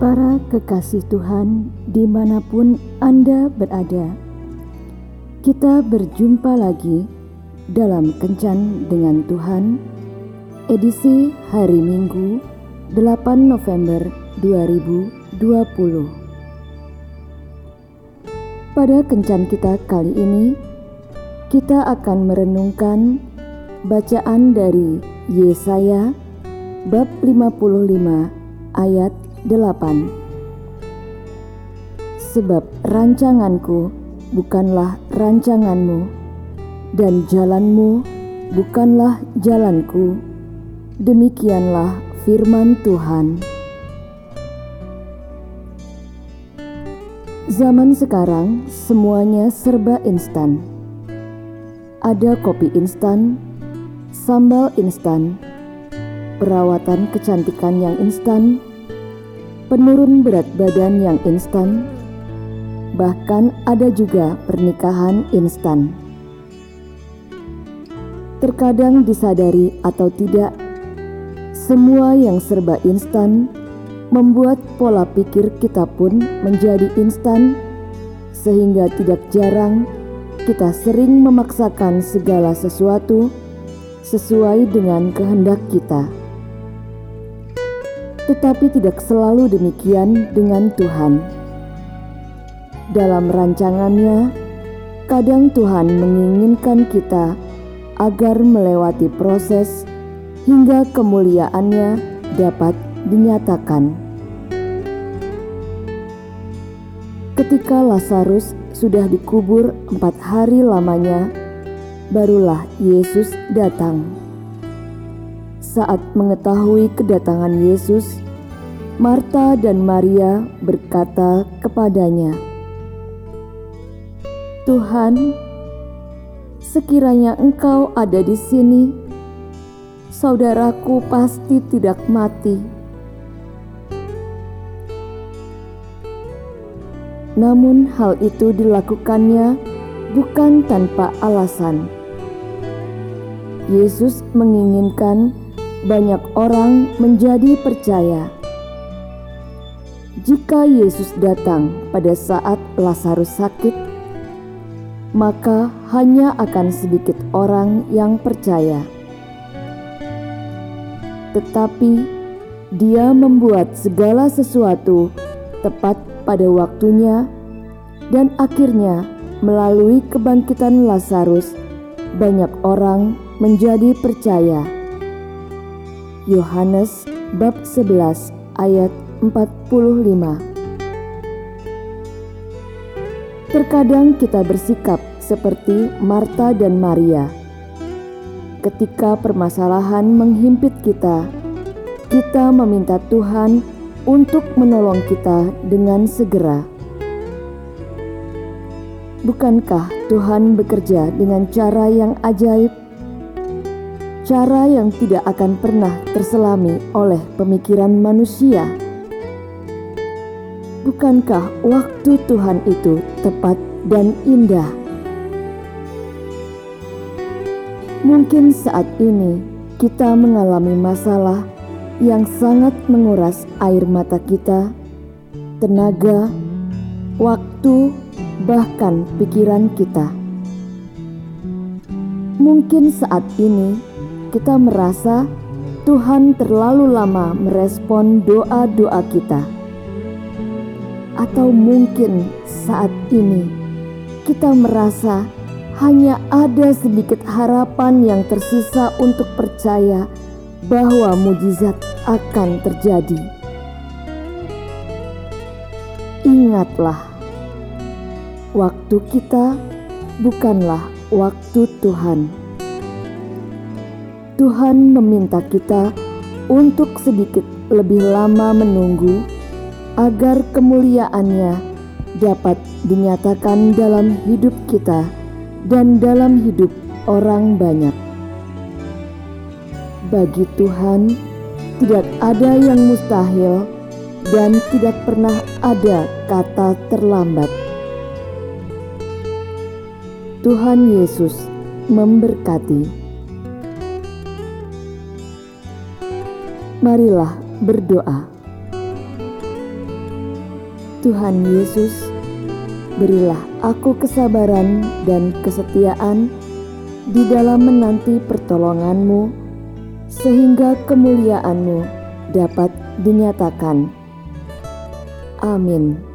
Para kekasih Tuhan, di mana pun Anda berada, kita berjumpa lagi dalam Kencan dengan Tuhan, edisi hari Minggu 8 November 2020. Pada Kencan kita kali ini, kita akan merenungkan bacaan dari Yesaya bab 55 ayat 8 Sebab rancanganku bukanlah rancanganmu dan jalanmu bukanlah jalanku. Demikianlah firman Tuhan. Zaman sekarang semuanya serba instan. Ada kopi instan, sambal instan, perawatan kecantikan yang instan, penurun berat badan yang instan, bahkan ada juga pernikahan instan. Terkadang disadari atau tidak, semua yang serba instan membuat pola pikir kita pun menjadi instan, sehingga tidak jarang kita sering memaksakan segala sesuatu sesuai dengan kehendak kita tetapi tidak selalu demikian dengan Tuhan. Dalam rancangannya, kadang Tuhan menginginkan kita agar melewati proses hingga kemuliaannya dapat dinyatakan. Ketika Lazarus sudah dikubur empat hari lamanya, barulah Yesus datang. Saat mengetahui kedatangan Yesus, Marta dan Maria berkata kepadanya, "Tuhan, sekiranya Engkau ada di sini, saudaraku pasti tidak mati." Namun, hal itu dilakukannya bukan tanpa alasan. Yesus menginginkan banyak orang menjadi percaya. Jika Yesus datang pada saat Lazarus sakit, maka hanya akan sedikit orang yang percaya. Tetapi Dia membuat segala sesuatu tepat pada waktunya, dan akhirnya melalui kebangkitan Lazarus, banyak orang menjadi percaya. Yohanes bab 11 ayat 45 Terkadang kita bersikap seperti Marta dan Maria. Ketika permasalahan menghimpit kita, kita meminta Tuhan untuk menolong kita dengan segera. Bukankah Tuhan bekerja dengan cara yang ajaib? Cara yang tidak akan pernah terselami oleh pemikiran manusia. Bukankah waktu Tuhan itu tepat dan indah? Mungkin saat ini kita mengalami masalah yang sangat menguras air mata kita, tenaga, waktu, bahkan pikiran kita. Mungkin saat ini kita merasa Tuhan terlalu lama merespon doa-doa kita, atau mungkin saat ini kita merasa hanya ada sedikit harapan yang tersisa untuk percaya bahwa mujizat akan terjadi. Ingatlah, waktu kita bukanlah waktu Tuhan. Tuhan meminta kita untuk sedikit lebih lama menunggu agar kemuliaannya dapat dinyatakan dalam hidup kita dan dalam hidup orang banyak. Bagi Tuhan, tidak ada yang mustahil dan tidak pernah ada kata terlambat. Tuhan Yesus memberkati. Marilah berdoa. Tuhan Yesus, berilah aku kesabaran dan kesetiaan di dalam menanti pertolonganmu, sehingga kemuliaanmu dapat dinyatakan. Amin.